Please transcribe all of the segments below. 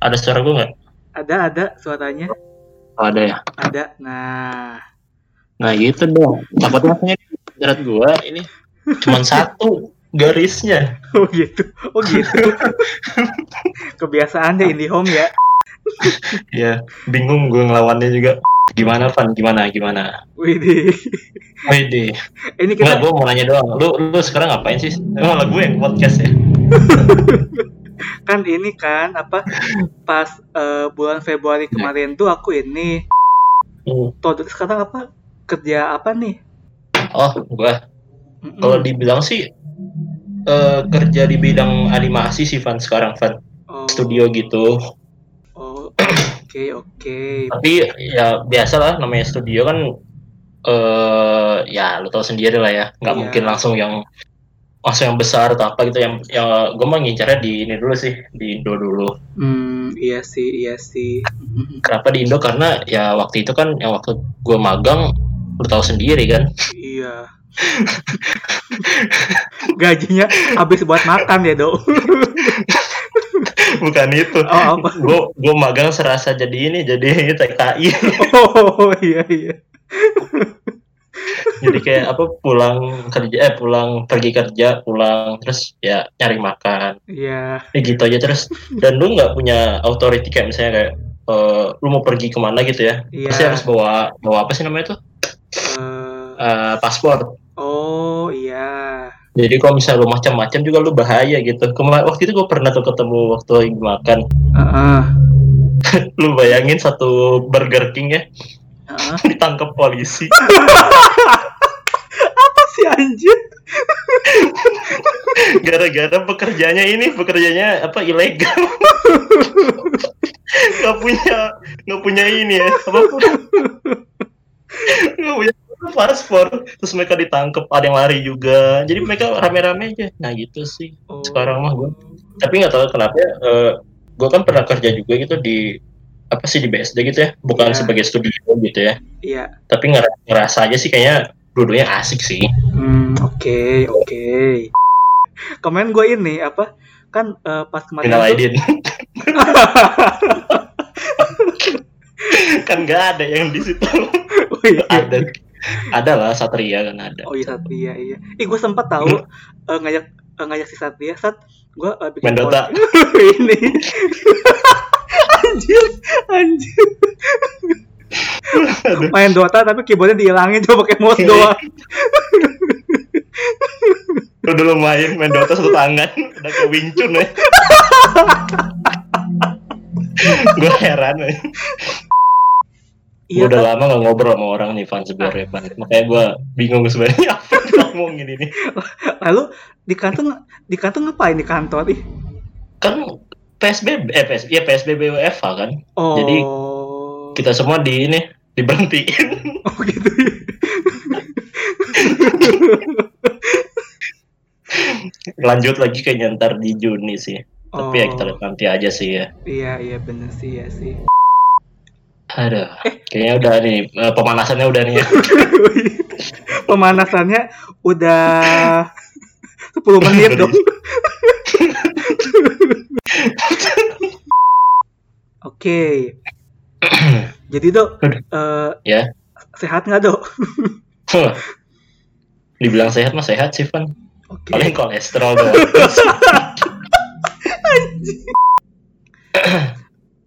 Ada suara gue nggak? Ada ada suaranya. Oh, ada ya. Ada. Nah. Nah gitu dong. Takutnya makanya berat gue ini cuma satu garisnya. Oh gitu. Oh gitu. Kebiasaan deh IndiHome ya. Ya bingung gue ngelawannya juga. Gimana Van? Gimana? Gimana? Widih. Wede. Ini kita gue mau nanya doang. Lu lu sekarang ngapain sih? Emang lagu yang podcast ya? kan ini kan apa pas eh, bulan Februari kemarin tuh aku ini Hmm. Todo sekarang apa kerja apa nih? Oh, gua kalau dibilang sih eh, kerja di bidang animasi sih Van sekarang Van Oh, studio gitu. Oh, oke oke. Tapi ya biasa lah namanya studio kan eh ya lu tahu sendiri lah ya, nggak Iya. mungkin langsung yang langsung yang besar atau apa gitu yang yang gue mah ngincarnya di ini dulu sih di Indo dulu. Hmm, iya sih, iya sih. Kenapa di Indo? Karena ya waktu itu kan yang waktu gue magang lu tahu sendiri kan. Iya. Gajinya habis buat makan ya, Dok. Bukan itu. Oh, apa? Gue gue magang serasa jadi ini jadi TKI. Oh, iya iya. Jadi kayak apa pulang kerja eh pulang pergi kerja pulang terus ya nyari makan. Iya. ya gitu aja terus. Dan lu nggak punya authority kayak misalnya kayak eh, lu mau pergi ke mana gitu ya? Iya. pasti harus bawa bawa apa sih namanya tuh Eh, Eh, paspor. Oh, iya. jadi kalau misalnya lu macam-macam juga lu bahaya gitu. Kemarin waktu itu gue pernah tuh ketemu waktu lagi makan. Heeh. lu bayangin satu Burger King ya Ditangkap polisi. Apa sih anjir? gara-gara pekerjaannya ini pekerjaannya apa ilegal. Nggak punya nggak punya ini ya apa? Nggak punya paspor. Terus mereka ditangkap ada yang lari juga. Jadi mereka rame-rame aja. Nah gitu sih. Oh. sekarang mah gue tapi nggak tahu kenapa ya gue kan pernah kerja juga gitu di apa sih di BSD gitu ya bukan Iya. sebagai studio gitu ya Iya. tapi ngera- ngerasa aja sih kayaknya dua-duanya asik sih Hmm, oke, oke. Kemarin gue ini apa? Kan eh, pas kemarin Final kan nggak ada yang di situ Oh iya. ada ada lah Satria kan ada Oh iya Satria iya. Ih gue sempat tahu eh, ngajak eh, ngajak si Satria saat gue eh, bikin Main Dota. pod- ini. Anjir, anjir. Main Dota tapi keyboardnya dihilangin coba pakai mouse doang. lu dulu main main Dota satu tangan udah ke Wing Chun ya gue heran ya. Iya udah lama gak ngobrol sama orang nih Van sebenarnya Van. makanya gue bingung sebenarnya apa yang ngomongin ini Lalu di kantor di kantor ngapain di kantor ih? kan PSBB eh PS, ya PSBB WFH kan Oh. Jadi, kita semua di ini diberhentiin Oh gitu. lanjut lagi kayaknya ntar di Juni sih tapi ya kita Oh. lihat nanti aja sih ya Iya iya bener sih ya sih. aduh kayaknya udah nih eh, pemanasannya udah nih ya Pemanasannya udah 10 menit dong. Oke. Jadi dok, eh, Ya. sehat nggak dok? Huh. dibilang sehat mah sehat sih Van Oke. paling kolesterol doang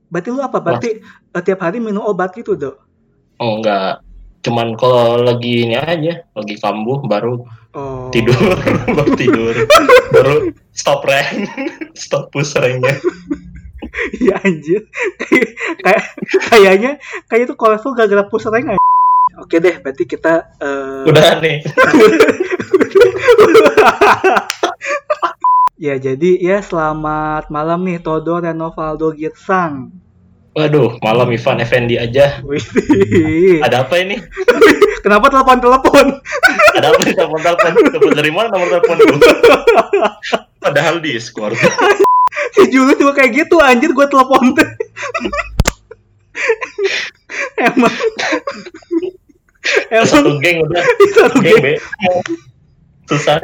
Berarti lu apa? Berarti eh, tiap hari minum obat gitu dok? oh enggak cuman kalau lagi ini aja lagi kambuh baru Oh. tidur baru tidur baru stop rank stop push ranknya Iya anjir. Kayak kayak- kayaknya kayak itu kolesterol gara-gara push rank aja. Oke deh, berarti kita eh, udah nih ya jadi ya selamat malam nih Todo Renovaldo Girsang. waduh malam Ivan Effendi aja ada apa ini kenapa telepon-telepon? ada apa nih telepon telepon? Telepon dari mana nomor telepon lu? Padahal Discord. Si Julius juga kayak gitu anjir gue telepon teh. Emang. Emang. Satu geng udah. Satu geng geng. susah.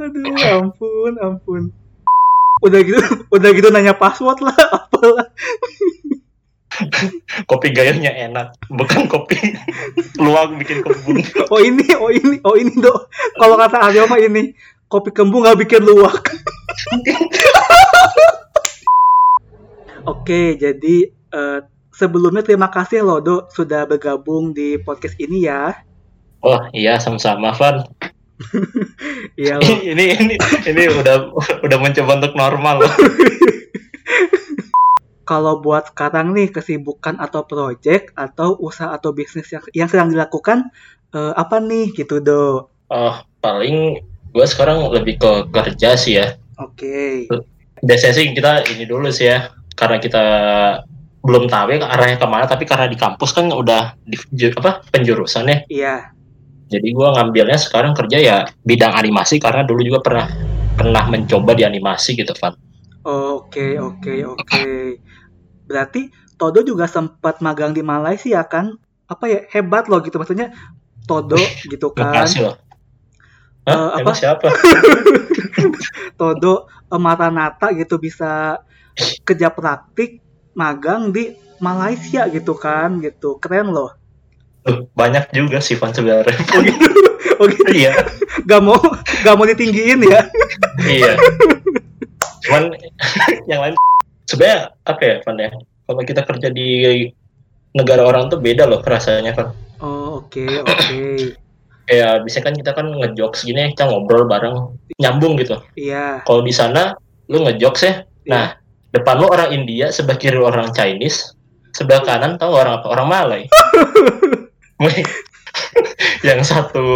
Aduh, ampun, ampun. udah gitu udah gitu nanya password lah apalah kopi gayanya enak. Bukan kopi. Luang bikin kebun oh ini oh ini oh ini dok. Kalau kata Aryo mah ini kopi kembung nggak bikin luwak. Oke jadi eh, sebelumnya terima kasih loh dok sudah bergabung di podcast ini ya. Oh iya sama-sama Van. Iya ini ini ini udah udah mencoba untuk normal loh kalau buat sekarang nih kesibukan atau project atau usaha atau bisnis yang yang sedang dilakukan eh, apa nih gitu do? Oh paling gue sekarang lebih ke kerja sih ya. Oke. Biasanya sih kita ini dulu sih ya karena kita belum tahu ya arahnya ke mana tapi karena di kampus kan udah di apa penjurusannya iya. Jadi gue ngambilnya sekarang kerja ya bidang animasi karena dulu juga pernah pernah mencoba di animasi gitu Van. Oke oke oke berarti Todo juga sempat magang di Malaysia kan apa ya hebat loh gitu maksudnya Todo gitu kan Eh, Hah? apa? Emang siapa? Todo eh, Maranata gitu bisa kerja praktik magang di Malaysia gitu kan gitu keren loh Tuh, banyak juga sih Van sebenarnya. oh gitu oh gitu iya, gak mau gak mau ditinggiin ya iya. Cuman yang lain sebenarnya apa ya Van ya? Kalau kita kerja di negara orang tuh beda loh rasanya Van. oh oke oke Kayak biasanya kan kita kan ngejokes gini kita ngobrol bareng nyambung gitu. iya Kalau di sana lu ngejokes ya. Nah, depan lu orang India, sebelah kiri orang Chinese, sebelah kanan tahu orang apa? Orang Malay. Yang satu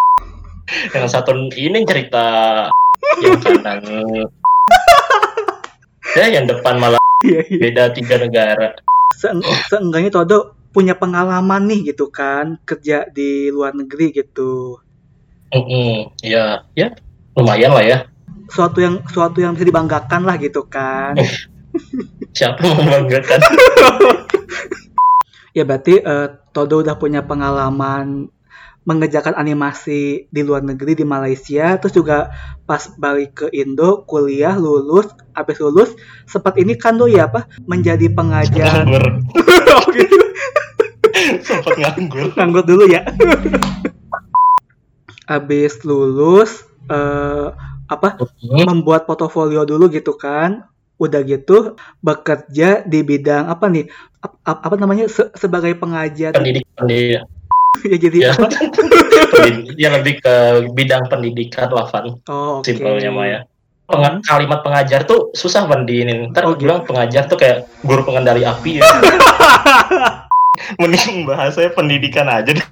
yang satu ini cerita yang kanan ya yang depan malah. Iya iya. Beda tiga negara. Seeng- seenggaknya Todo punya pengalaman nih gitu kan kerja di luar negeri gitu. Mm-mm, ya ya lumayan lah ya. Suatu yang suatu yang bisa dibanggakan lah gitu kan. Siapa mau membanggakan? Ya berarti eh, Todo udah punya pengalaman mengerjakan animasi di luar negeri di Malaysia terus juga pas balik ke Indo kuliah lulus habis lulus sempat ini kan do ya apa menjadi pengajar. Nganggur. Oh, gitu. sempat nganggur. Nganggur dulu ya. Habis lulus eh, apa membuat portofolio dulu gitu kan. Udah gitu bekerja di bidang apa nih? Ap- ap- apa namanya se- sebagai pengajar. Pendidik pendidik ya jadi ya, apa? Pendidik- ya lebih ke bidang pendidikan lah Van oh, oke. Simpelnya mah ya. Penga- kalimat pengajar tuh susah Van di ini. Ntar Oh, gitu. bilang pengajar tuh kayak guru pengendali api. Ya mending bahasanya pendidikan aja deh.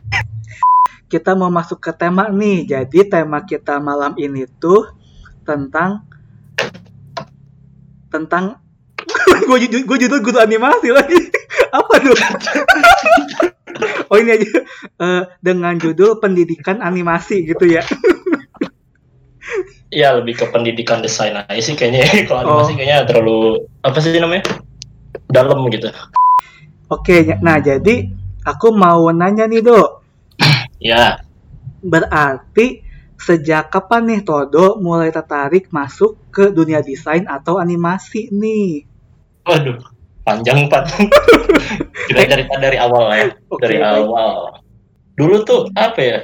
Kita mau masuk ke tema nih. Jadi tema kita malam ini tuh tentang tentang gue judul gue judul guru animasi lagi. Apa tuh oh ini aja. Eh, dengan judul pendidikan animasi gitu ya. Ya lebih ke pendidikan desain aja sih kayaknya. Kalau Oh. animasi kayaknya terlalu apa sih namanya? Dalam gitu. Oke, nah jadi aku mau nanya nih dok, ya berarti sejak kapan nih Todo mulai tertarik masuk ke dunia desain atau animasi nih? waduh panjang pak kita cerita dari awal lah ya. Oke, dari awal. Dulu tuh apa ya?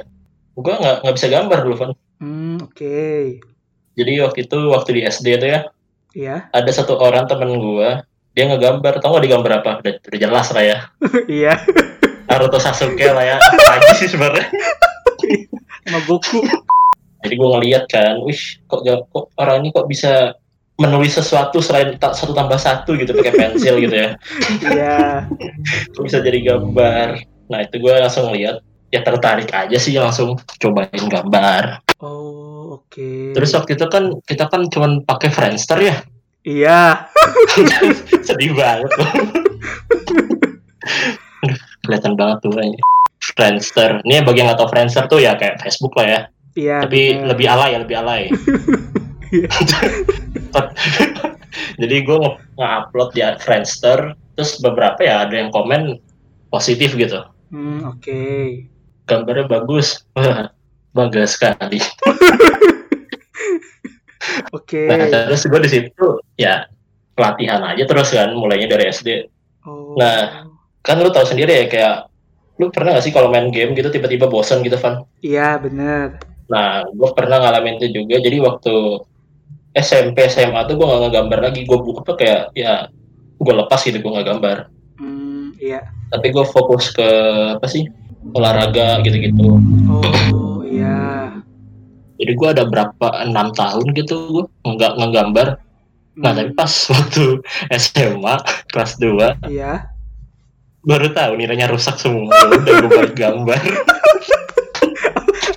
Gua nggak nggak bisa gambar dulu Van. Hmm, oke, jadi waktu itu waktu di SD itu ya iya, ada satu orang temen gua dia ngegambar. Tau gak digambar apa? Udah, udah jelas lah ya. Iya, Naruto Sasuke lah ya. Apa aja sih sebenarnya? Sama Goku. jadi gue ngeliat kan wih kok kok orang ini kok bisa menulis sesuatu selain satu tambah satu gitu pakai pensil gitu ya Iya, kok bisa jadi gambar nah itu gue langsung lihat ya tertarik aja sih langsung cobain gambar oh oke. terus waktu itu kan kita kan cuman pakai Friendster ya iya, sedih banget kelihatan banget tuh kayaknya. Friendster ini bagi yang nggak tahu Friendster tuh ya kayak Facebook lah ya iya. tapi bener. lebih alay ya lebih alay. jadi gue nge- nge-upload di Friendster terus beberapa ya ada yang komen positif gitu Hmm, oke. gambarnya bagus bangga sekali Oke. Nah, terus gue di situ ya pelatihan aja terus kan, mulainya dari SD. Oh. Nah. Kan lu tahu sendiri ya kayak lu pernah gak sih kalau main game gitu tiba-tiba bosan gitu, Van? Iya, bener. Nah, gue pernah ngalamin itu juga. Jadi waktu SMP, SMA tuh gue gak ngegambar lagi. Gue buka tuh kayak ya gue lepas gitu, gue nggak gambar. Hmm, iya. Tapi gue fokus ke apa sih olahraga gitu-gitu. Oh, iya. Jadi gue ada berapa enam tahun gitu gue nggak ngegambar. Nah, Hmm, tapi pas waktu SMA kelas 2 Iya. baru tahu nilainya rusak semua. Ya Udah gue balik gambar.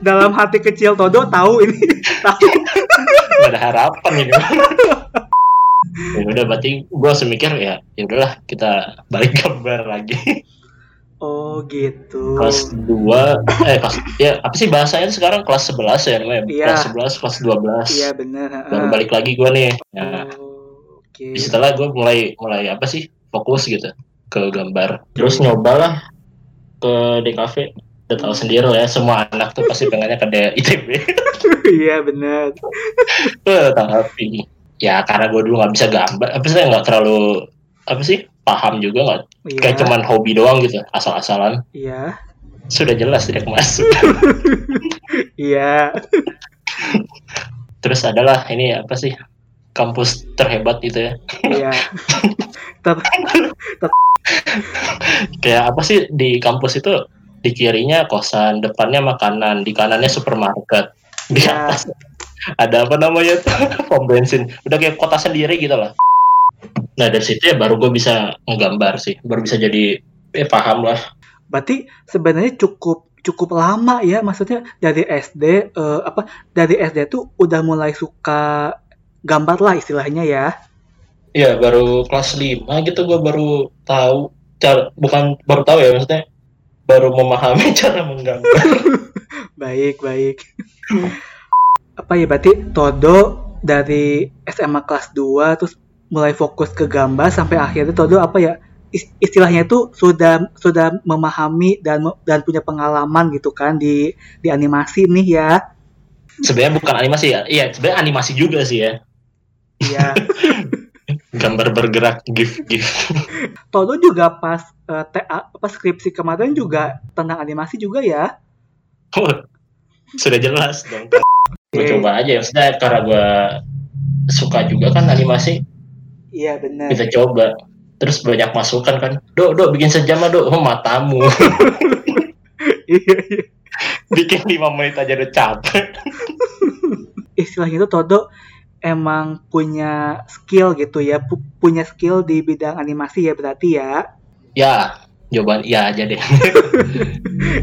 Dalam hati kecil Todo tahu ini. tahu. Gak ada harapan ini. ya udah berarti gue langsung mikir ya ya udahlah kita balik gambar lagi Oh, gitu. kelas 2 eh kelas ya apa sih bahasanya sekarang kelas 11 ya namanya Iya. kelas 11 kelas 12 Iya, bener. baru heeh. balik lagi gue nih ya Oh, di setelah gue mulai mulai apa sih fokus gitu ke gambar terus nyobalah ke DKV udah tahu sendiri lah ya semua anak tuh pasti pengennya ke ITB Iya, bener. Eh, tapi ya karena gue dulu nggak bisa gambar apa sih nggak terlalu apa sih paham juga nggak Iya. kayak cuman hobi doang gitu asal-asalan Iya. sudah jelas tidak masuk Iya. terus adalah ini apa sih kampus terhebat itu ya Iya. Ter- kayak apa sih di kampus itu di kirinya kosan depannya makanan di kanannya supermarket di Iya. atas. Ada apa namanya tuh? Pom bensin. Udah kayak kota sendiri gitu lah nah dari situ ya baru gue bisa ngegambar sih. Baru bisa jadi eh paham lah. Berarti sebenarnya cukup cukup lama ya maksudnya dari SD eh, apa dari SD tuh udah mulai suka gambar lah istilahnya ya. Iya baru kelas 5 gitu gue baru tahu cara bukan baru tahu ya maksudnya baru memahami cara menggambar Baik, baik. apa ya berarti Todo dari SMA kelas 2 terus mulai fokus ke gambar sampai akhirnya Todo apa ya is- istilahnya itu sudah sudah memahami dan dan punya pengalaman gitu kan di di animasi nih ya. sebenarnya bukan animasi ya iya sebenarnya animasi juga sih ya Iya. gambar bergerak gif gif Todo juga pas eh, TA apa skripsi kemarin juga tentang animasi juga ya. Oh, sudah jelas dong. Gue coba aja ya maksudnya karena gue suka juga kan animasi. Iya benar. kita coba. Terus banyak masukan kan. Do do bikin sejam lah do oh matamu. Iya, iya. bikin lima menit aja udah capek. Istilahnya itu Todo emang punya skill gitu ya, pu- punya skill di bidang animasi ya berarti ya. ya jawaban ya aja deh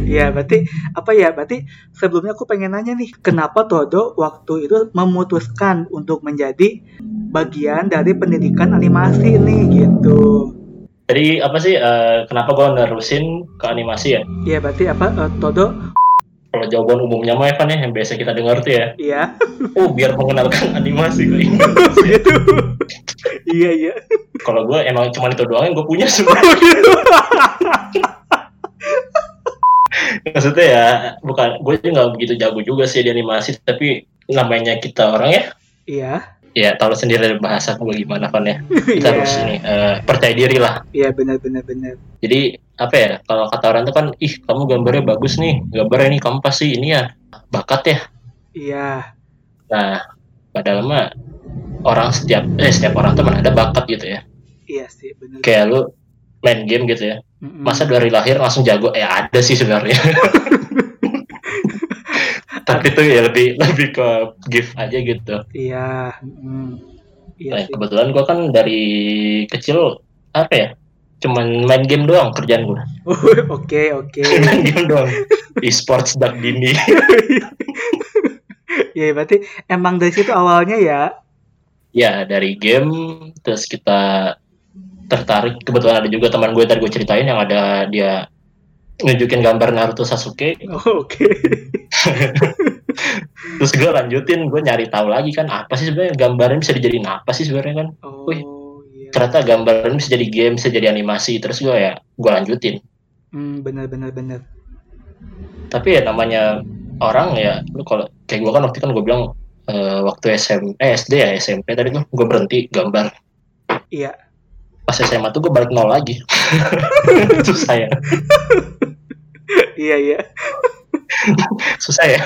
Iya, berarti apa ya? Berarti sebelumnya aku pengen nanya nih, kenapa Todo waktu itu memutuskan untuk menjadi bagian dari pendidikan animasi nih gitu. jadi apa sih eh, kenapa gue nerusin ke animasi ya Iya, berarti apa eh, Todo? Kalau jawaban umumnya mah Evan ya yang biasa kita dengar tuh ya Iya. oh biar mengenalkan animasi ke gitu. iya, iya. kalau gue emang cuma itu doang yang gue punya semua maksudnya ya bukan gue juga nggak begitu jago juga sih di animasi tapi namanya kita orang ya Iya. Ya tahu sendiri bahasa gue gimana kan ya kita Iya. harus ini eh, percaya diri lah Iya, benar benar benar. jadi apa ya kalau kata orang tuh kan ih kamu gambarnya bagus nih gambarnya ini kamu pasti ini ya bakat ya Iya. nah padahal mah orang setiap eh setiap orang tuh ada bakat gitu ya Iya sih, benar. kayak lu main game gitu ya Mm-mm. masa dari lahir langsung jago ya ada sih sebenarnya tapi itu ya lebih lebih ke gift aja gitu Iya. mm. Iya nah, sih. kebetulan gua kan dari kecil apa ya cuman main game doang kerjaan gua Oke, oke. main game doang e-sports dini Iya, berarti emang dari situ awalnya ya. ya dari game terus kita tertarik kebetulan ada juga teman gue tadi gue ceritain yang ada dia nunjukin gambar Naruto Sasuke Oh, oke. terus gue lanjutin gue nyari tahu lagi kan apa sih sebenarnya gambarnya bisa dijadiin apa sih sebenarnya kan Oh, Wih. iya. ternyata gambarnya bisa jadi game bisa jadi animasi terus gue ya gue lanjutin Hmm, benar benar benar. tapi ya namanya orang ya lu kalau kayak gue kan waktu kan gue bilang eh, waktu SM eh SD ya SMP tadi tuh gue berhenti gambar Iya. Pas SMA tuh gue balik nol lagi. Susah ya. Iya iya. susah ya.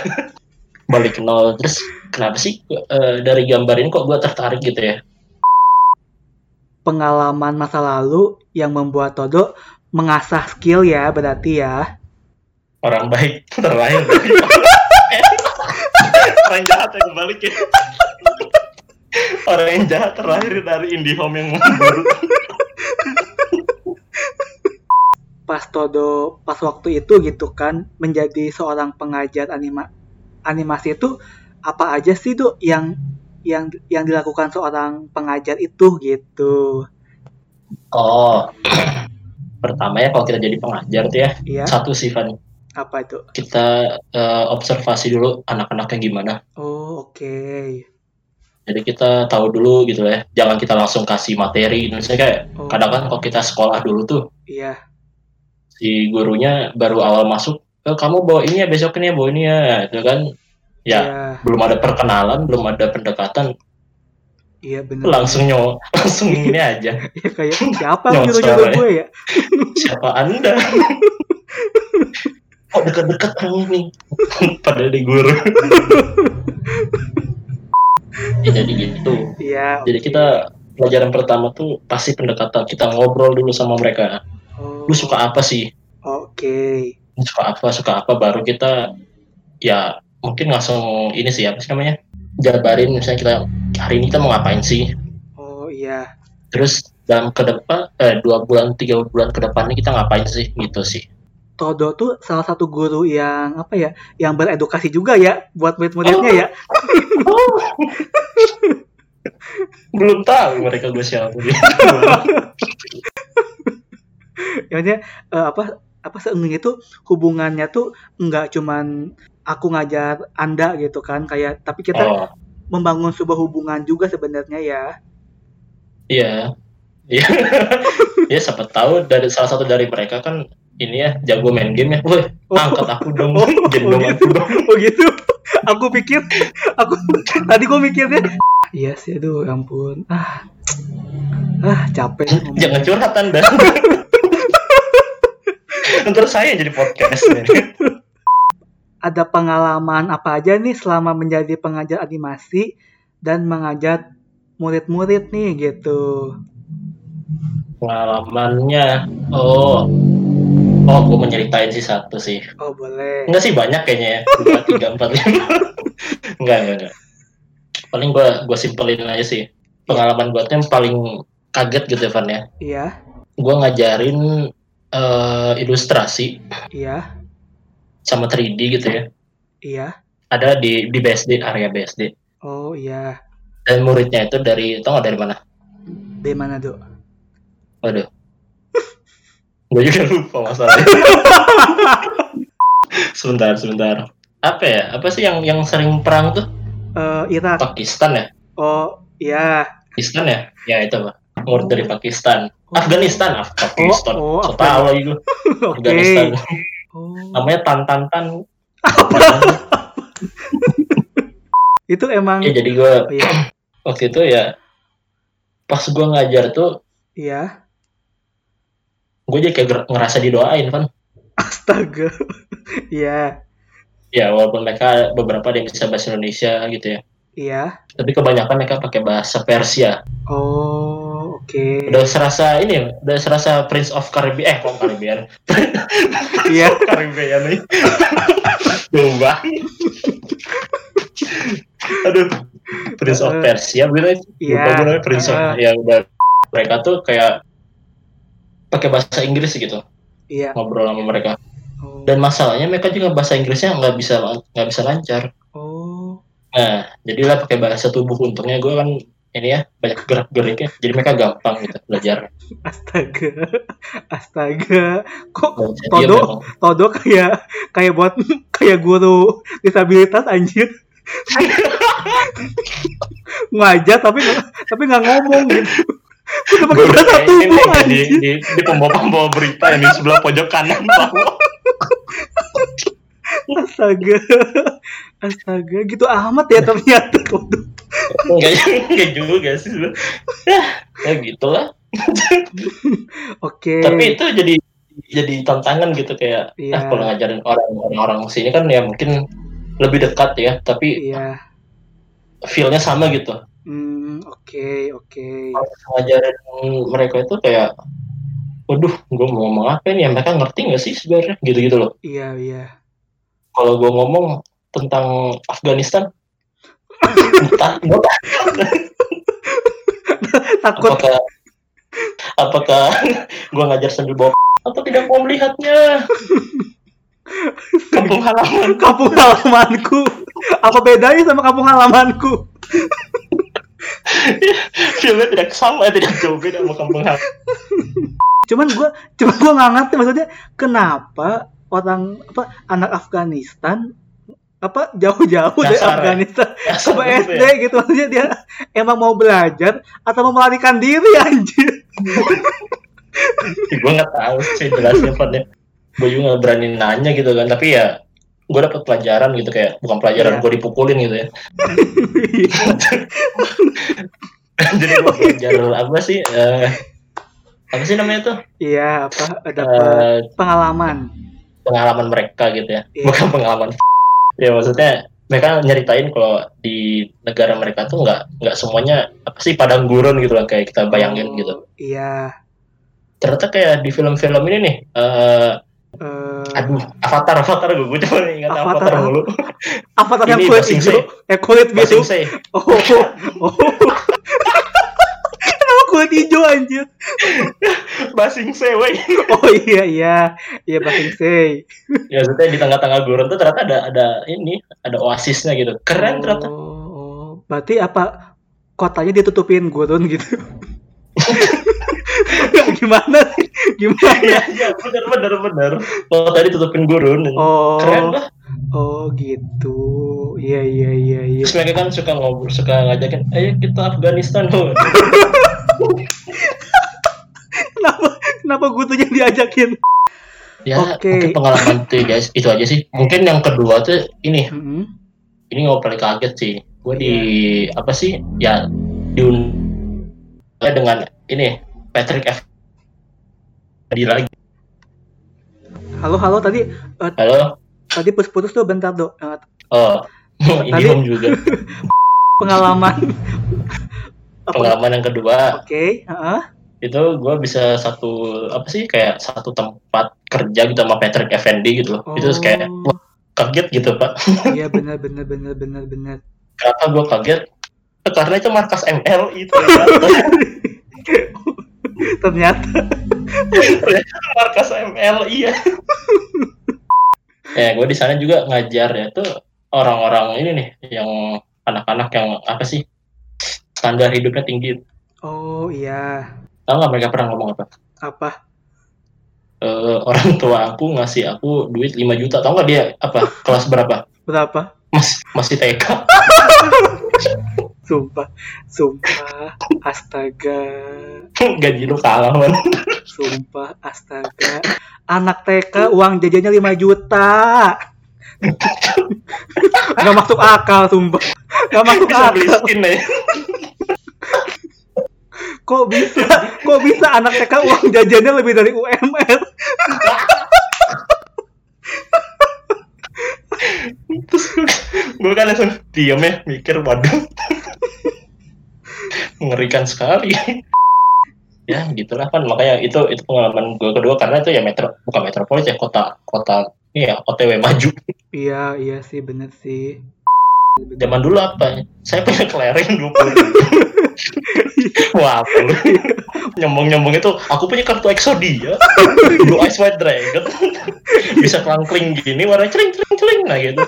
Balik nol terus kenapa sih eh, dari gambar ini kok gue tertarik gitu ya? Pengalaman masa lalu yang membuat Todo mengasah skill ya berarti ya. orang baik terlahir. Orang jahat yang balik ya. Orang yang jahat terlahir dari IndiHome yang baru Pas Todo pas waktu itu gitu kan menjadi seorang pengajar anima animasi itu apa aja sih tuh yang yang yang dilakukan seorang pengajar itu gitu. oh pertama ya kalau kita jadi pengajar tuh ya Iya. satu sih Apa itu? kita eh, observasi dulu anak-anaknya gimana Oh, oke. jadi kita tahu dulu gitu ya jangan kita langsung kasih materi misalnya kayak Oh, kadang kan kalau kita sekolah dulu tuh Iya. Si gurunya baru awal masuk "Eh, kamu bawa ini ya besok ini ya bawa ini ya itu kan. Ya Iya, belum ada perkenalan belum ada pendekatan. Iya bener. langsung nyo langsung ini aja. Ya, kayak siapa nyuruh-nyuruh ya. gue ya? siapa anda? Kok dekat-dekat orang ini? Padahal di guru. Ya, jadi gitu. Iya. jadi kita pelajaran pertama tuh pasti pendekatan. Kita ngobrol dulu sama mereka. Oh, lu suka apa sih Oke. Lu suka apa suka apa baru kita ya mungkin langsung ini sih apa sih namanya jabarin misalnya kita hari ini kita mau ngapain sih Oh iya. terus dalam ke depan eh, dua bulan tiga bulan ke depan ini kita ngapain sih gitu sih Todo tuh salah satu guru yang apa ya, yang beredukasi juga ya buat murid-muridnya ya. belum tahu mereka gue siapa maksudnya eh, apa apa seenggaknya tuh hubungannya tuh nggak cuman aku ngajar anda gitu kan kayak tapi kita oh membangun sebuah hubungan juga sebenarnya ya. iya iya ya siapa tahu dari salah satu dari mereka kan ini ya jago main game ya woi Oh. angkat aku dong Oh, gendong oh aku dong Oh gitu. Aku pikir aku tadi gue mikirnya iya sih aduh ya ampun. Ah. Ah, capek jangan curhat anda ntar saya jadi podcast Ada pengalaman apa aja nih selama menjadi pengajar animasi dan mengajar murid-murid nih gitu. pengalamannya? Oh. Oh gue mau nyeritain sih satu sih. Oh, boleh. enggak sih banyak kayaknya ya. Dua tiga empat lima. Enggak enggak enggak. Paling gue gue simpelin aja sih. Pengalaman gue tuh yang paling kaget gitu ya Van ya. Iya, gue ngajarin eh, ilustrasi iya, sama 3D gitu ya. Iya. ada di di BSD area BSD Oh, iya. dan muridnya itu dari tau nggak dari mana? Dari mana, Dok? waduh. Gue juga lupa masalahnya. Sebentar sebentar. Apa ya? Apa sih yang yang sering perang tuh? Eh, Irak. Pakistan ya? Oh, iya. Pakistan ya? Ya itu pak. Murid dari Pakistan Afghanistan Af Pakistan Oh, oh, so tahu lagi gue. Afghanistan Oh. namanya tan tan tan Itu emang ya jadi gue Oh, iya. waktu itu ya pas gue ngajar tuh Iya. gue jadi kayak ger- ngerasa didoain kan Astaga. Iya. ya walaupun mereka beberapa ada yang bisa bahasa Indonesia gitu ya Iya. tapi kebanyakan mereka pakai bahasa Persia Oh, oke. udah serasa ini udah serasa Prince of Caribbean eh kok Caribbean Iya. Caribbean nih banget aduh Prince of Eh, Persia bener Iya. lupa namanya Prince of Eh, ya udah mereka tuh kayak pakai bahasa Inggris gitu Iya. ngobrol sama mereka Oh. dan masalahnya mereka juga bahasa Inggrisnya nggak bisa nggak bisa lancar Oh. nah jadilah pakai bahasa tubuh untungnya gue kan ini ya banyak gerak geriknya jadi mereka gampang gitu belajar Astaga. Astaga. Kok ya Todo? memang- Todo kayak kayak buat kayak guru disabilitas anjir. Ngajar tapi tapi nggak ngomong gitu. Udah pakai bahasa tubuh nih, di, anjir. di, di pembawa pembawa berita yang di sebelah pojok kanan bawah Astaga. Astaga, gitu amat ya ternyata. Waduh. enggak enggak juga sih ya, ya gitulah Oke. tapi itu jadi jadi tantangan gitu kayak Iya. ah kalau ngajarin orang orang sini kan ya mungkin lebih dekat ya tapi Iya. feelnya sama gitu Hmm, oke, oke. kalau ngajarin mereka itu kayak waduh gue mau ngomong apa ini ya mereka ngerti nggak sih sebenarnya gitu gitu loh Iya, iya. Kalau gue ngomong tentang Afghanistan Takut. Apakah apakah gue ngajar sambil bawa atau tidak mau melihatnya? Kampung halaman. Kampung halamanku. Apa bedanya sama kampung halamanku? filmnya tidak sama tidak jauh beda sama kampung halaman. Cuman gua cuman gua nggak ngerti maksudnya kenapa orang apa anak Afghanistan apa jauh-jauh dari Dasar ya. Afghanistan Asal ke SD gitu. Maksudnya dia emang mau belajar atau mau melarikan diri anjir? Gue nggak tahu sih jelasnya Pan ya. Gue juga berani nanya gitu kan. Tapi ya gue dapet pelajaran gitu kayak bukan pelajaran Iya. gue dipukulin gitu ya. Jadi gue belajar apa sih eh, apa sih namanya tuh? Iya apa ada Eh, pengalaman pengalaman mereka gitu ya. Iya. bukan pengalaman. Ya maksudnya mereka nyeritain kalau di negara mereka tuh nggak nggak semuanya apa sih padang gurun gitu lah kayak kita bayangin Oh, gitu. iya. Ternyata kayak di film-film ini nih eh Eh, aduh avatar avatar gue gue coba ingat Avatar avatar, mulu. Apa tadi yang kulit hijau eh kulit biru oh oh kenapa kulit hijau anjir. Basing Say, wey. oh iya iya. Iya basing say ya maksudnya di tengah-tengah gurun tuh ternyata ada ada ini ada oasisnya gitu. Keren ternyata oh, oh. berarti apa kotanya ditutupin gurun gitu? Gimana sih? Gimana? Iya iya bener bener bener. Kalau tadi tutupin gurun. Oh. Keren lah. Oh gitu. Iya iya iya iya. Terus mereka kan suka ngobrol suka ngajakin ayo kita Afghanistan kenapa kenapa gutunya diajakin? Ya Oke. mungkin pengalaman tuh guys itu aja sih. Mungkin yang kedua tuh ini. Mm-mm. ini nggak paling kaget sih. Gue di apa sih? Ya di dengan ini Patrick F. Di lagi. Halo halo tadi halo. tadi putus-putus tuh bentar dok. Eh, oh ini Tadi- juga. pengalaman pengalaman yang kedua. Oke heeh. itu gue bisa satu apa sih kayak satu tempat kerja gitu sama Patrick Effendi gitu loh. Itu kayak Oh. wah, kaget gitu pak. Iya benar benar benar benar benar. Kenapa gue kaget? Karena itu markas ML itu. Ternyata. Markas ML iya. Ya gue di sana juga ngajar ya tuh orang-orang ini nih yang anak-anak yang apa sih standar hidupnya tinggi. Oh iya. Tahu nggak mereka pernah ngomong apa? Apa? Eh, orang tua aku ngasih aku duit 5 juta. Tahu nggak dia apa? Kelas berapa? Berapa? Mas, masih TK sumpah sumpah. Astaga. Gaji lu kalah man. Sumpah astaga. Anak TK uang jajannya 5 juta. Nggak masuk akal sumpah. Nggak masuk bisa beli akal. skin ya kok bisa? Kok bisa anak TK uang jajannya lebih dari UMR terus gue kan langsung diem ya mikir waduh. Mengerikan sekali. Ya gitulah kan. Makanya itu itu pengalaman gue kedua karena itu ya metro bukan metropolis ya kota kota ini ya OTW maju. Iya iya sih bener sih zaman dulu apa? Saya punya kelereng 20 wah nyombong itu aku punya kartu Exodia. Blue Eyes White Dragon. Bisa kelangkling gini warna cering cering cering nah gitu.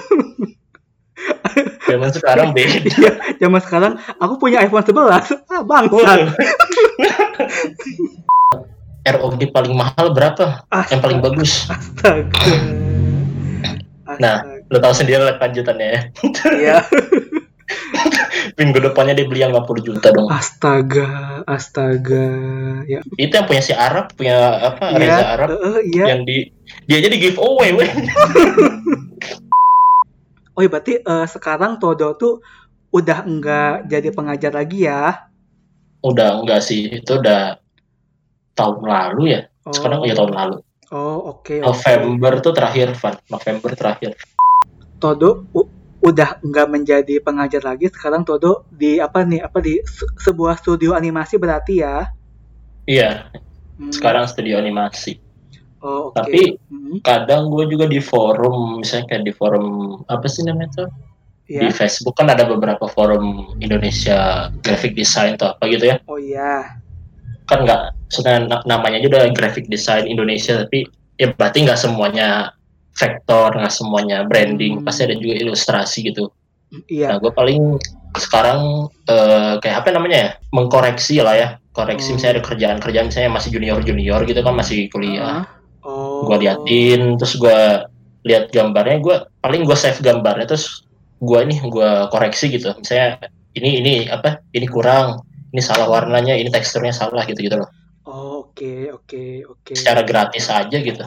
Zaman sekarang beda. Iya zaman sekarang aku punya iPhone 11 ah bangsat. ROG paling mahal berapa? Yang paling bagus. Astaga. Nah. Lo tahu sendiri lah lanjutannya ya iya minggu depannya dia beli yang 50 juta dong astaga astaga ya itu yang punya si Arab punya apa iya Reza Arab eh, iya yang di dia jadi giveaway weh Oh iya berarti eh, sekarang Todo tuh udah enggak jadi pengajar lagi ya? Udah enggak sih, itu udah tahun lalu ya. Oh, Sekarang ya tahun lalu. Oh oke. oke. November tuh terakhir, Van. November terakhir. Todo udah enggak menjadi pengajar lagi. Sekarang Todo di apa nih? Apa di se- sebuah studio animasi berarti ya? Iya, Hmm. sekarang studio animasi. Oh oke. Tapi Hmm, kadang gue juga di forum, misalnya kayak di forum apa sih namanya tuh? Iya. Di Facebook kan ada beberapa forum Indonesia graphic design atau apa gitu ya. Oh iya. Kan nggak, sebenarnya na- namanya udah graphic design Indonesia, tapi ya berarti nggak semuanya vektor, nggak semuanya branding, Hmm. pasti ada juga ilustrasi gitu. Iya. Nah, gue paling sekarang eh, kayak apa namanya ya, mengkoreksi lah ya, koreksi Oh. misalnya ada kerjaan-kerjaan misalnya masih junior-junior gitu kan masih kuliah. Ah. Oh. gue liatin terus gue lihat gambarnya gue paling gue save gambarnya terus gue ini gue koreksi gitu misalnya ini ini apa ini kurang ini salah warnanya ini teksturnya salah gitu gitu loh Oh, oke oke oke. secara gratis aja gitu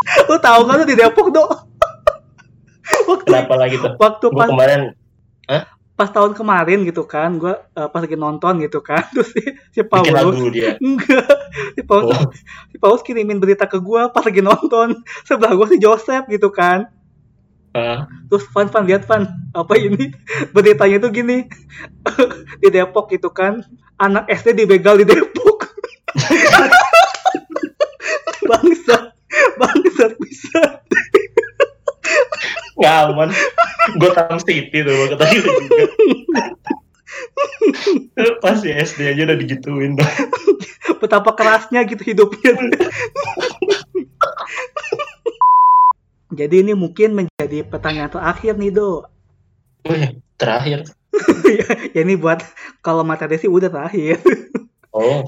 Lu tahu kan lu di Depok dong? waktu kenapa lagi tuh waktu gue pas kemarin pas tahun kemarin gitu kan, gua eh, pas lagi nonton gitu kan, terus si, si bikin Paulus lagu dia enggak, si Paulus Oh. si Paulus kirimin berita ke gua pas lagi nonton sebelah gua si Joseph gitu kan. Hah? Terus Van Van lihat Van apa ini beritanya tuh gini di Depok gitu kan anak SD dibegal di Depok bangsat bisa nggak aman Gotham City tuh gue kata gitu juga. Pasti SD aja udah digituin tuh betapa kerasnya gitu hidupnya. Jadi ini mungkin menjadi pertanyaan terakhir nih do. Wih, terakhir. Ya ini buat kalau materi sih udah terakhir. Oh.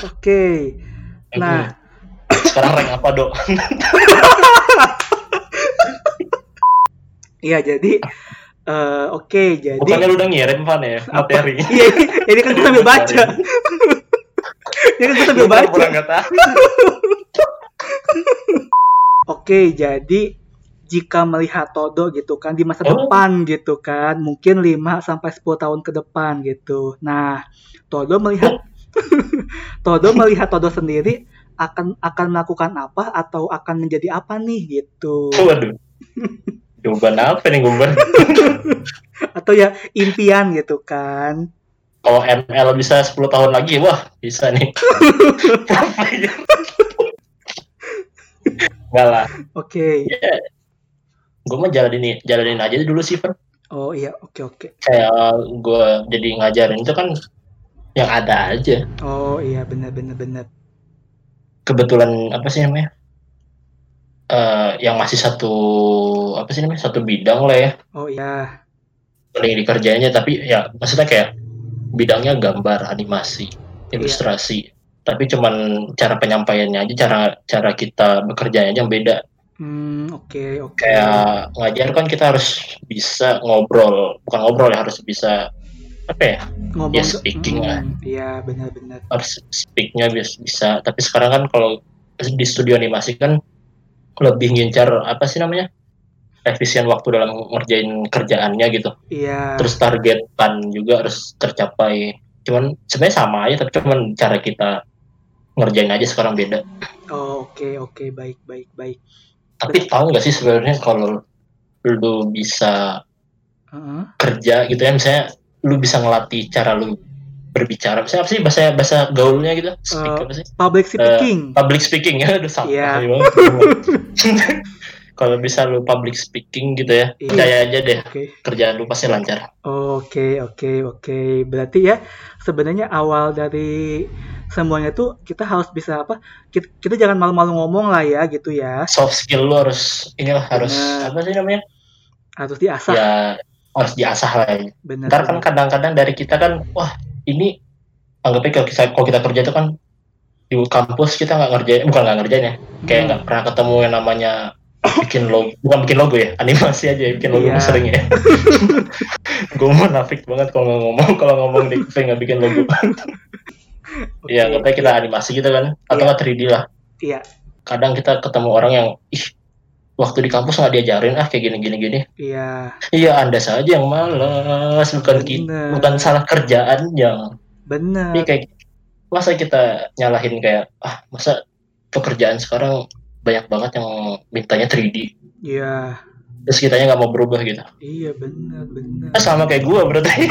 Oke. Nah sekarang rank apa dok iya jadi eh, oke jadi Bukannya lu udah ngirim Van ya materi? Iya, ini, ini kan gue sambil baca. ini kan gue sambil baca. Oke, jadi jika melihat Todo gitu kan di masa Oh. depan gitu kan, mungkin 5 sampai 10 tahun ke depan gitu. Nah, Todo melihat Todo melihat Todo sendiri akan akan melakukan apa atau akan menjadi apa nih gitu. Waduh. Jawaban apa nih gue Atau ya impian gitu kan. Kalau ML bisa 10 tahun lagi, wah bisa nih. Enggak lah. Oke. Ya, gue mah jalanin jalanin aja dulu sih, Van. Oh iya, oke oke. Kayak gue jadi ngajarin itu kan yang ada aja. Oh iya benar benar benar. Kebetulan apa sih namanya? Eh, yang masih satu apa sih namanya? Satu bidang lah ya. Oh iya. paling dikerjainnya tapi ya maksudnya kayak bidangnya gambar animasi ilustrasi tapi cuman cara penyampaiannya aja cara cara kita bekerjanya aja yang beda Hmm, oke oke. kayak ngajar kan kita harus bisa ngobrol bukan ngobrol ya harus bisa apa ya ngomong ya, speaking lah. Iya benar-benar. harus speaknya bisa, bisa tapi sekarang kan kalau di studio animasi kan lebih ngincar apa sih namanya efisien waktu dalam ngerjain kerjaannya gitu Iya. terus targetan juga harus tercapai cuman sebenarnya sama aja tapi cuman cara kita ngerjain aja sekarang beda Oh, oke oke baik baik baik. tapi tahu nggak sih sebenarnya kalau lu bisa Heeh. kerja gitu ya misalnya lu bisa ngelatih cara lu berbicara misalnya apa sih bahasa bahasa gaulnya gitu speak Eh, apa sih Public speaking. public speaking ya udah sama banget kalau bisa lu public speaking gitu ya Iya. percaya aja deh Oke. kerjaan lu pasti lancar Oke oke oke. Berarti ya sebenarnya awal dari semuanya tuh kita harus bisa apa? Kita, kita jangan malu-malu ngomong lah ya gitu ya. soft skill lu harus inilah harus Bener. apa sih namanya Harus diasah. ya harus diasah lah ya. Benar. Ntar kan kadang-kadang dari kita kan, wah ini anggapnya kalau kita, kalau kita kerja itu kan di kampus kita nggak ngerjain, bukan nggak ngerjain ya, kayak Hmm. nggak pernah ketemu yang namanya bikin logo, bukan bikin logo ya, animasi aja ya, bikin logo Iya. sering ya. Gue munafik banget kalau ngomong, kalau ngomong di kafe nggak bikin logo. Iya, anggapnya kita animasi gitu kan, atau nggak 3D lah. Iya. Kadang kita ketemu orang yang, ih waktu di kampus nggak diajarin ah kayak gini gini gini. Iya, iya anda saja yang malas bukan kita bukan salah kerjaannya bener. Ini kayak masa kita nyalahin kayak ah masa pekerjaan sekarang banyak banget yang mintanya 3D Iya, terus kitanya nggak mau berubah gitu. Iya bener. Ah, sama kayak gua berarti.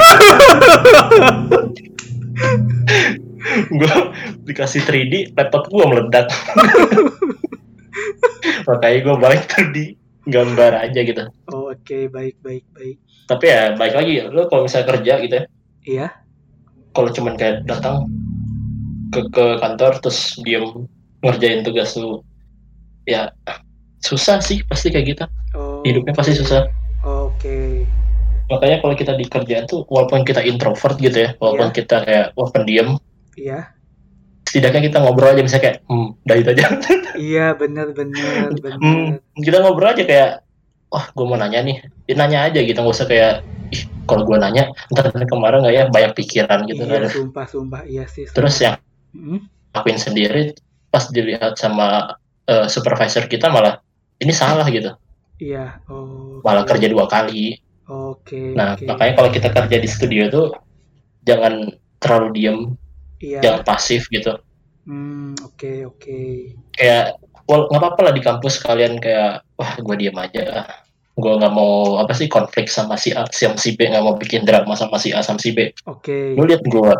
Gua dikasih 3D laptop gua meledak makanya gua balik 3D gambar aja gitu. Oh, Oke, baik baik baik. tapi ya baik lagi lo kalau misalnya kerja gitu ya. Iya, kalau cuman kayak datang ke ke kantor terus diem ngerjain tugas lu ya susah sih pasti kayak gitu. Oh, hidupnya pasti susah. Oke, makanya kalau kita di kerjaan tuh walaupun kita introvert gitu ya walaupun kita kayak wah pendiam. Iya, setidaknya kita ngobrol aja misalnya kayak hmm dah itu aja iya bener bener. hmm, kita ngobrol aja kayak wah gue mau nanya nih ya, nanya aja gitu nggak usah kayak ih kalau gue nanya ntar kemarin nggak ya banyak pikiran gitu iya, kan sumpah sumpah iya sih. terus yang Hmm, lakuin sendiri pas dilihat sama eh, supervisor kita malah ini salah gitu iya. Oh. malah kerja dua kali Oke. nah oke. makanya kalau kita kerja di studio tuh jangan terlalu diem Iya. jangan pasif gitu Hmm, oke oke. kayak wal nggak apa-apa lah di kampus kalian kayak wah gue diem aja gue nggak mau apa sih konflik sama si A sama si B nggak mau bikin drama sama si A sama si B Oke. lu lihat gue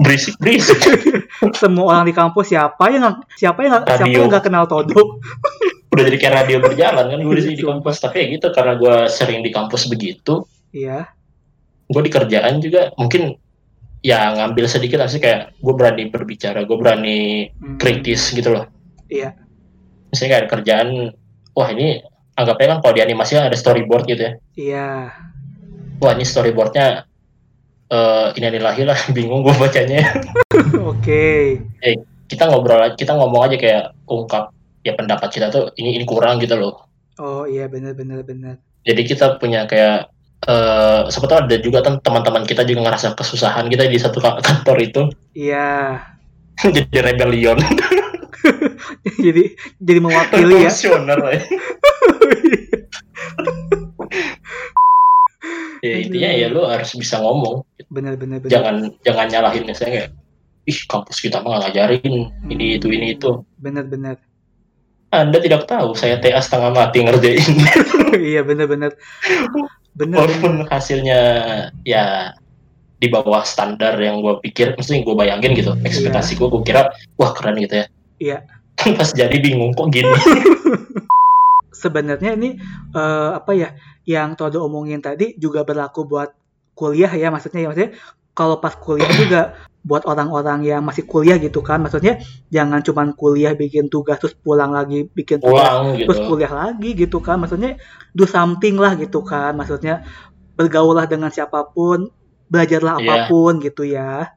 berisik berisik Semua orang di kampus siapa yang siapa yang nggak- siapa Radio. yang nggak kenal Todo? udah jadi kayak radio berjalan kan gue di sini di kampus tapi ya gitu karena gue sering di kampus begitu Iya. gue di kerjaan juga mungkin ya ngambil sedikit sih kayak gue berani berbicara gue berani Hmm, kritis gitu loh Iya. misalnya kayak ada kerjaan wah ini anggapnya kan kalau di animasi kan ada storyboard gitu ya Iya. wah ini storyboardnya eh ini inilahi lah bingung gue bacanya Oke. kita ngobrol kita ngomong aja kayak ungkap ya pendapat kita tuh ini ini kurang gitu loh Oh iya benar benar benar. jadi kita punya kayak eh tahu ada juga kan teman-teman kita juga ngerasa kesusahan kita di satu ka- kantor itu Iya. jadi rebellion jadi jadi mewakili ya. Ya. ya intinya ya lu harus bisa ngomong Benar benar benar. jangan jangan nyalahin misalnya kayak ih kampus kita mah ngajarin ini itu ini itu Benar benar. anda tidak tahu saya TA setengah mati ngerjain iya benar benar. Benar. walaupun hasilnya ya di bawah standar yang gue pikir mesti gue bayangin gitu ekspektasi gue gue kira wah keren gitu ya Iya. pas jadi bingung kok gini Sebenarnya ini eh, apa ya yang Todo omongin tadi juga berlaku buat kuliah ya maksudnya ya maksudnya kalau pas kuliah juga buat orang-orang yang masih kuliah gitu kan. Maksudnya jangan cuman kuliah bikin tugas terus pulang lagi bikin tugas pulang terus gitu kuliah lagi gitu kan. Maksudnya do something lah gitu kan. Maksudnya bergaullah dengan siapa pun belajarlah Iya. apa pun gitu ya.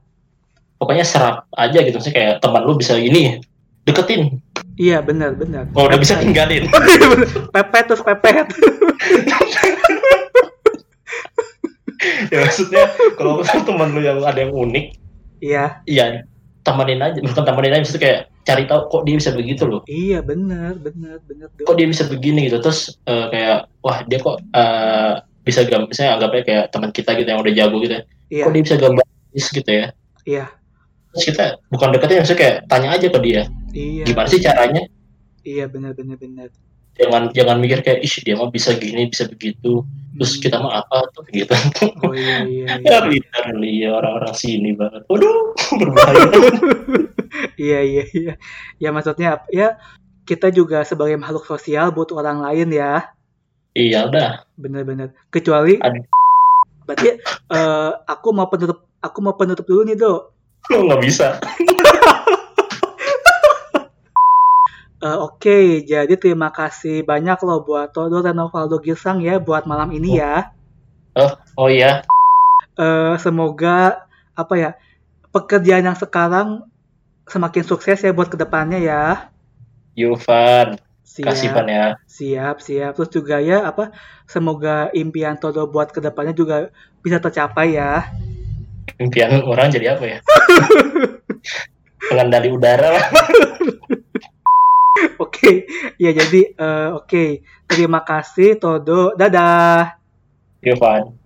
Pokoknya serap aja gitu. Sih kayak teman lu bisa ini deketin. Iya benar benar. Kalau udah bisa tinggalin. Pepet terus pepet. Ya maksudnya kalau teman lu yang ada yang unik iya. Iya temenin aja. Bukan temenin aja maksudnya kayak cari tahu kok dia bisa begitu loh. Iya benar benar benar kok dia bisa begini gitu. Terus eh, kayak wah dia kok eh, bisa gambar misalnya anggapnya kayak teman kita gitu yang udah jago gitu ya. Iya. Kok dia bisa gambar gitu ya? Iya. Terus kita bukan deketin maksudnya kayak tanya aja ke dia. Iya. Gimana sih caranya? Iya benar benar benar jangan jangan mikir kayak ih dia mah bisa gini bisa begitu. Terus Hmm. kita mah apa? Tuh gitu. Oh iya iya iya. Ya literally ya orang-orang sini banget. Waduh berbahaya. Iya iya iya. Ya maksudnya ya kita juga sebagai makhluk sosial butuh orang lain ya. Iya udah. Benar-benar kecuali Ad- berarti eh, aku mau penutup aku mau penutup dulu nih do lo nggak bisa Eh, Oke, jadi terima kasih banyak loh buat Todo dan Novaldo Girsang ya buat malam ini ya. oh iya Eh, semoga apa ya pekerjaan yang sekarang semakin sukses ya buat ke depannya ya. Yufan Siap, kasih pan ya siap, siap. Terus juga ya apa? Semoga impian Todo buat ke depannya juga bisa tercapai ya. impian orang jadi apa ya pengendali udara lah Oke, ya jadi eh, oke. Terima kasih Todo. Dadah. Irfan